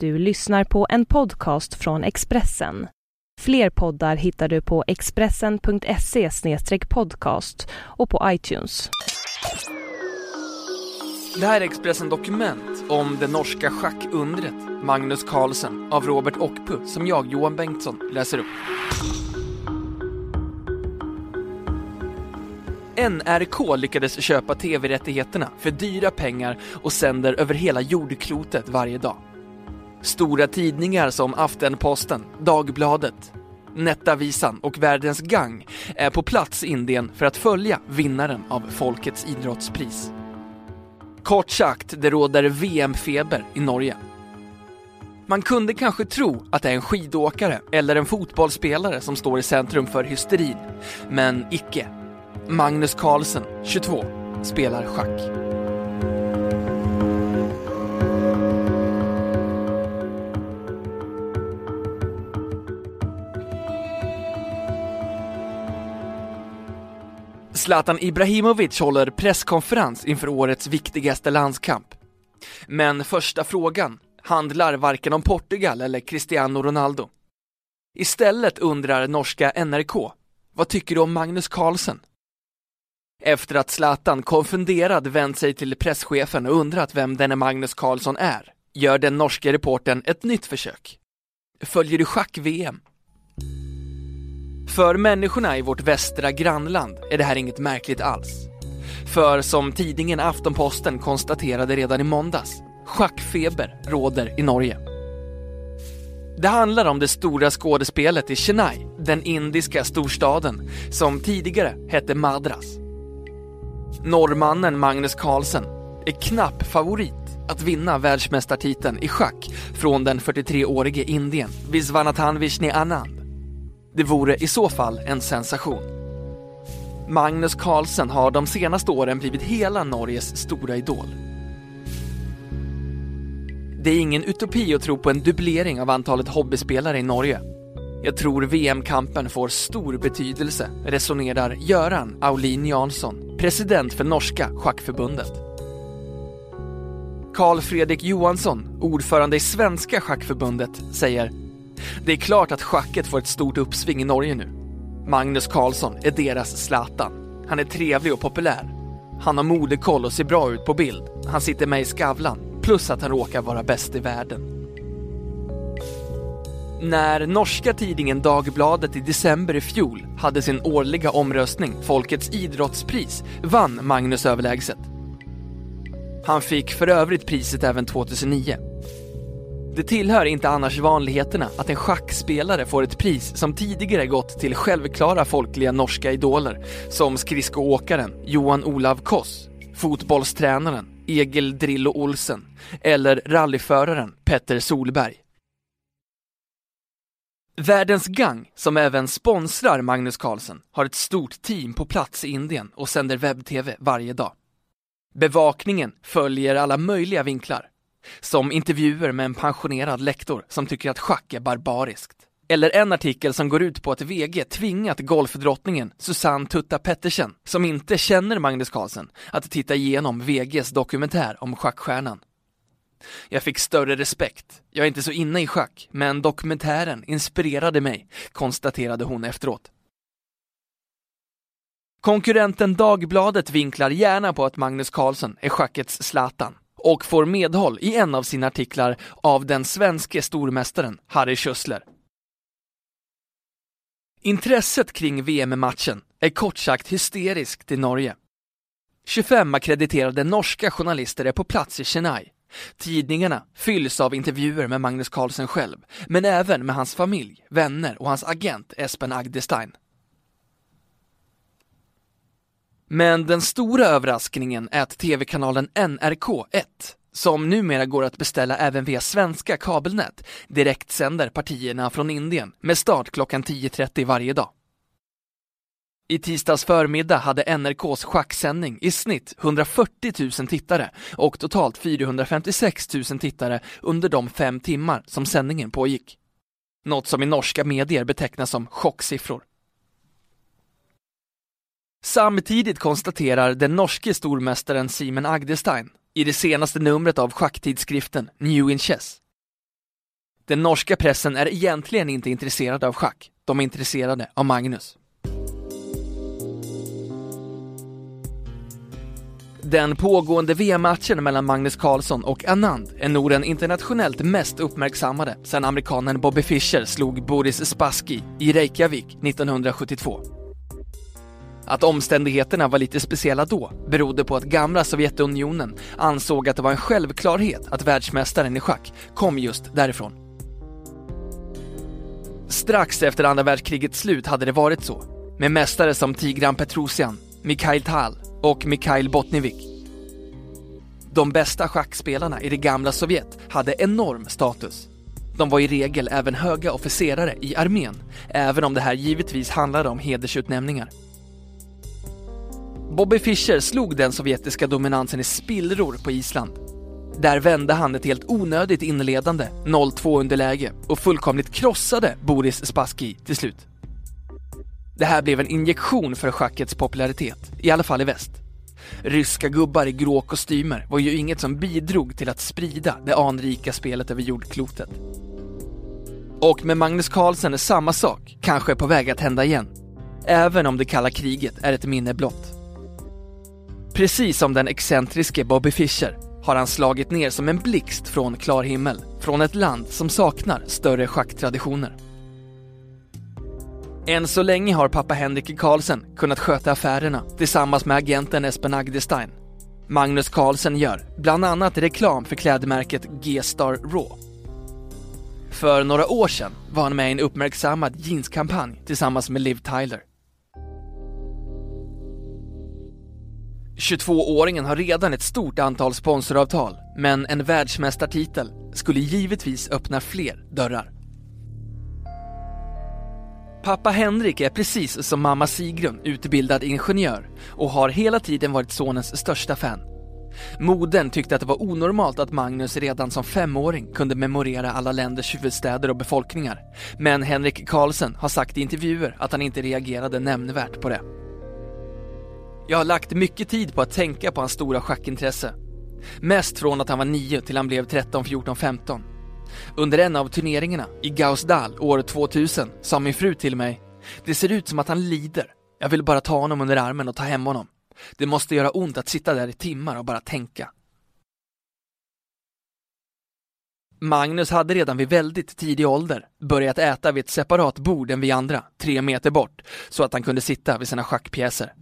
Du lyssnar på en podcast från Expressen. Fler poddar hittar du på expressen.se podcast och på iTunes. Det här är Expressen Dokument om det norska schackundret Magnus Carlsen av Robert Ockpu som jag, Johan Bengtsson, läser upp. NRK lyckades köpa tv-rättigheterna för dyra pengar och sänder över hela jordklotet varje dag. Stora tidningar som Aftenposten, Dagbladet, Nettavisan och Världens Gang är på plats i Indien för att följa vinnaren av Folkets idrottspris. Kort sagt, det råder VM-feber i Norge. Man kunde kanske tro att det är en skidåkare eller en fotbollsspelare som står i centrum för hysterin, men icke. Magnus Carlsen, 22, spelar schack. Zlatan Ibrahimovic håller presskonferens inför årets viktigaste landskamp. Men första frågan handlar varken om Portugal eller Cristiano Ronaldo. Istället undrar norska NRK, vad tycker du om Magnus Carlsen? Efter att Zlatan konfunderad vänt sig till presschefen och undrat vem denne Magnus Carlsson är, gör den norska reporten ett nytt försök. Följer du schack-VM? För människorna i vårt västra grannland är det här inget märkligt alls. För som tidningen Aftonposten konstaterade redan i måndags, schackfeber råder i Norge. Det handlar om det stora skådespelet i Chennai, den indiska storstaden, som tidigare hette Madras. Norrmannen Magnus Carlsen är knapp favorit att vinna världsmästartiteln i schack från den 43-årige Indien Viswanathan Vishni Anand. Det vore i så fall en sensation. Magnus Carlsen har de senaste åren blivit hela Norges stora idol. Det är ingen utopi att tro på en dubblering av antalet hobbyspelare i Norge. Jag tror VM-kampen får stor betydelse, resonerar Göran Aulin Jansson, president för norska schackförbundet. Karl Fredrik Johansson, ordförande i Svenska schackförbundet, säger det är klart att schacket får ett stort uppsving i Norge nu. Magnus Carlsson är deras Zlatan. Han är trevlig och populär. Han har modekoll och ser bra ut på bild. Han sitter med i Skavlan, plus att han råkar vara bäst i världen. När norska tidningen Dagbladet i december i fjol hade sin årliga omröstning, Folkets idrottspris, vann Magnus överlägset. Han fick för övrigt priset även 2009. Det tillhör inte annars vanligheterna att en schackspelare får ett pris som tidigare gått till självklara folkliga norska idoler som skridskoåkaren Johan Olav Koss, fotbollstränaren Egil Drillo Olsen eller rallyföraren Petter Solberg. Världens Gang, som även sponsrar Magnus Carlsen, har ett stort team på plats i Indien och sänder webb-tv varje dag. Bevakningen följer alla möjliga vinklar som intervjuer med en pensionerad lektor som tycker att schack är barbariskt. Eller en artikel som går ut på att VG tvingat golfdrottningen Susanne Tutta Pettersen, som inte känner Magnus Carlsen, att titta igenom VGs dokumentär om schackstjärnan. Jag fick större respekt. Jag är inte så inne i schack, men dokumentären inspirerade mig, konstaterade hon efteråt. Konkurrenten Dagbladet vinklar gärna på att Magnus Carlsen är schackets Zlatan och får medhåll i en av sina artiklar av den svenske stormästaren Harry Schüssler. Intresset kring VM-matchen är kort sagt hysteriskt i Norge. 25 akkrediterade norska journalister är på plats i Chennai. Tidningarna fylls av intervjuer med Magnus Carlsen själv, men även med hans familj, vänner och hans agent Espen Agdestein. Men den stora överraskningen är att tv-kanalen NRK1, som numera går att beställa även via svenska kabelnät, direktsänder partierna från Indien med start klockan 10.30 varje dag. I tisdags förmiddag hade NRKs schacksändning i snitt 140 000 tittare och totalt 456 000 tittare under de fem timmar som sändningen pågick. Något som i norska medier betecknas som chocksiffror. Samtidigt konstaterar den norske stormästaren Simen Agdestein i det senaste numret av schacktidskriften New in Chess Den norska pressen är egentligen inte intresserad av schack, de är intresserade av Magnus. Den pågående VM-matchen mellan Magnus Carlsson och Anand är nog den internationellt mest uppmärksammade sedan amerikanen Bobby Fischer slog Boris Spassky i Reykjavik 1972. Att omständigheterna var lite speciella då berodde på att gamla Sovjetunionen ansåg att det var en självklarhet att världsmästaren i schack kom just därifrån. Strax efter andra världskrigets slut hade det varit så, med mästare som Tigran Petrosian, Mikhail Tal och Mikhail Botnivik. De bästa schackspelarna i det gamla Sovjet hade enorm status. De var i regel även höga officerare i armén, även om det här givetvis handlade om hedersutnämningar. Bobby Fischer slog den sovjetiska dominansen i spillror på Island. Där vände han ett helt onödigt inledande 0-2 underläge och fullkomligt krossade Boris Spassky till slut. Det här blev en injektion för schackets popularitet, i alla fall i väst. Ryska gubbar i grå kostymer var ju inget som bidrog till att sprida det anrika spelet över jordklotet. Och med Magnus Carlsen är samma sak kanske på väg att hända igen. Även om det kalla kriget är ett minne blott. Precis som den excentriske Bobby Fischer har han slagit ner som en blixt från klar himmel, från ett land som saknar större schacktraditioner. Än så länge har pappa Henrik Carlsen kunnat sköta affärerna tillsammans med agenten Espen Agdestein. Magnus Carlsen gör bland annat reklam för klädmärket G-Star Raw. För några år sedan var han med i en uppmärksammad jeanskampanj tillsammans med Liv Tyler. 22-åringen har redan ett stort antal sponsoravtal, men en världsmästartitel skulle givetvis öppna fler dörrar. Pappa Henrik är precis som mamma Sigrun utbildad ingenjör och har hela tiden varit sonens största fan. Modern tyckte att det var onormalt att Magnus redan som femåring kunde memorera alla länders huvudstäder och befolkningar. Men Henrik Karlsson har sagt i intervjuer att han inte reagerade nämnvärt på det. Jag har lagt mycket tid på att tänka på hans stora schackintresse. Mest från att han var 9 till han blev 13, 14, 15. Under en av turneringarna i Gausdal år 2000 sa min fru till mig Det ser ut som att han lider. Jag vill bara ta honom under armen och ta hem honom. Det måste göra ont att sitta där i timmar och bara tänka. Magnus hade redan vid väldigt tidig ålder börjat äta vid ett separat bord än vi andra, tre meter bort, så att han kunde sitta vid sina schackpjäser.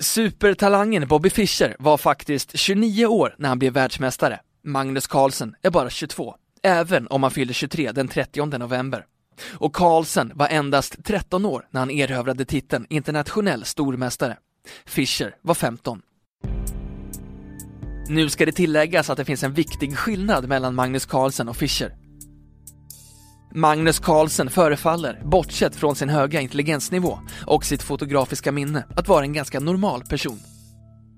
Supertalangen Bobby Fischer var faktiskt 29 år när han blev världsmästare. Magnus Carlsen är bara 22, även om han fyllde 23 den 30 november. Och Carlsen var endast 13 år när han erövrade titeln internationell stormästare. Fischer var 15. Nu ska det tilläggas att det finns en viktig skillnad mellan Magnus Carlsen och Fischer. Magnus Carlsen förefaller, bortsett från sin höga intelligensnivå och sitt fotografiska minne, att vara en ganska normal person.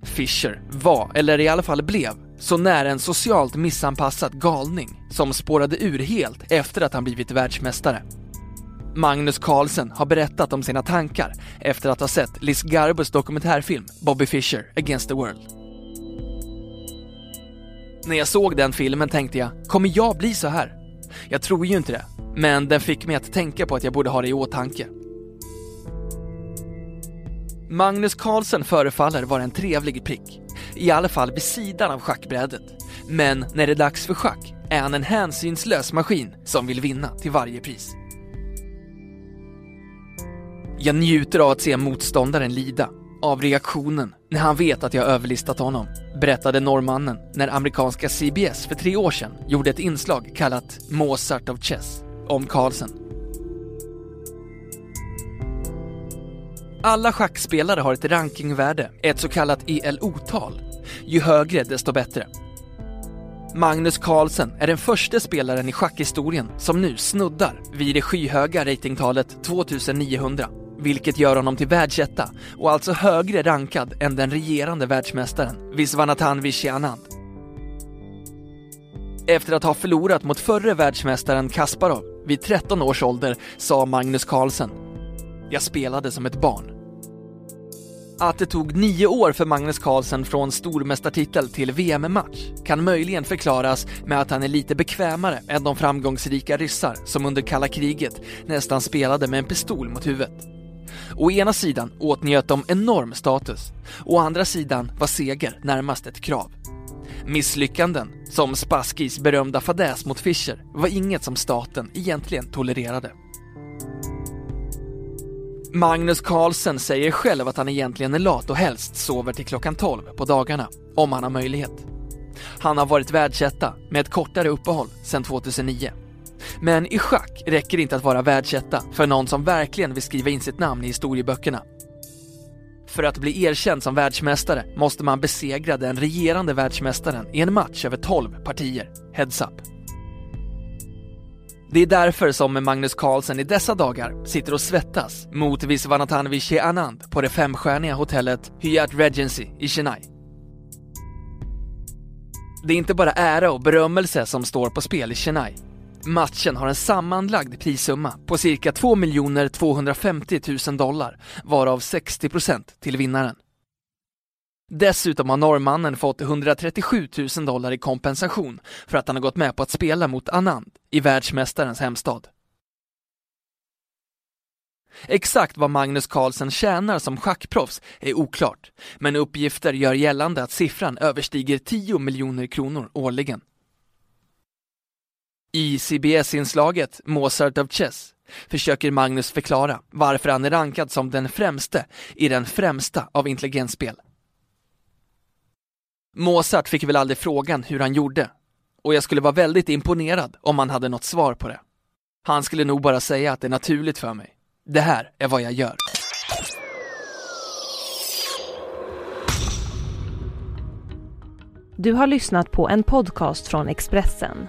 Fischer var, eller i alla fall blev, så nära en socialt missanpassad galning som spårade ur helt efter att han blivit världsmästare. Magnus Carlsen har berättat om sina tankar efter att ha sett Liz Garbus dokumentärfilm Bobby Fischer Against the World. När jag såg den filmen tänkte jag, kommer jag bli så här? Jag tror ju inte det, men den fick mig att tänka på att jag borde ha det i åtanke. Magnus Carlsen förefaller vara en trevlig prick, i alla fall vid sidan av schackbrädet. Men när det är dags för schack är han en hänsynslös maskin som vill vinna till varje pris. Jag njuter av att se motståndaren lida, av reaktionen när han vet att jag överlistat honom, berättade norrmannen när amerikanska CBS för tre år sedan gjorde ett inslag kallat Mozart of Chess om Carlsen. Alla schackspelare har ett rankingvärde, ett så kallat ELO-tal. Ju högre desto bättre. Magnus Carlsen är den första spelaren i schackhistorien som nu snuddar vid det skyhöga ratingtalet 2900, vilket gör honom till världsetta och alltså högre rankad än den regerande världsmästaren Viswanathan Vishianand. Efter att ha förlorat mot förre världsmästaren Kasparov vid 13 års ålder sa Magnus Carlsen Jag spelade som ett barn. Att det tog nio år för Magnus Carlsen från stormästartitel till VM-match kan möjligen förklaras med att han är lite bekvämare än de framgångsrika ryssar som under kalla kriget nästan spelade med en pistol mot huvudet. Å ena sidan åtnjöt de enorm status, å andra sidan var seger närmast ett krav. Misslyckanden, som Spaskis berömda fadäs mot Fischer, var inget som staten egentligen tolererade. Magnus Carlsen säger själv att han egentligen är lat och helst sover till klockan 12 på dagarna, om han har möjlighet. Han har varit världsetta med ett kortare uppehåll sedan 2009. Men i schack räcker det inte att vara världsetta för någon som verkligen vill skriva in sitt namn i historieböckerna. För att bli erkänd som världsmästare måste man besegra den regerande världsmästaren i en match över 12 partier, heads up. Det är därför som Magnus Carlsen i dessa dagar sitter och svettas mot Visvanathanvishe Anand på det femstjärniga hotellet Hyatt Regency i Chennai. Det är inte bara ära och berömmelse som står på spel i Chennai. Matchen har en sammanlagd prissumma på cirka 2 250 000 dollar, varav 60% till vinnaren. Dessutom har norrmannen fått 137 000 dollar i kompensation för att han har gått med på att spela mot Anand i världsmästarens hemstad. Exakt vad Magnus Carlsen tjänar som schackproffs är oklart, men uppgifter gör gällande att siffran överstiger 10 miljoner kronor årligen. I CBS-inslaget Mozart of Chess försöker Magnus förklara varför han är rankad som den främste i den främsta av intelligensspel. Mozart fick väl aldrig frågan hur han gjorde och jag skulle vara väldigt imponerad om han hade något svar på det. Han skulle nog bara säga att det är naturligt för mig. Det här är vad jag gör. Du har lyssnat på en podcast från Expressen.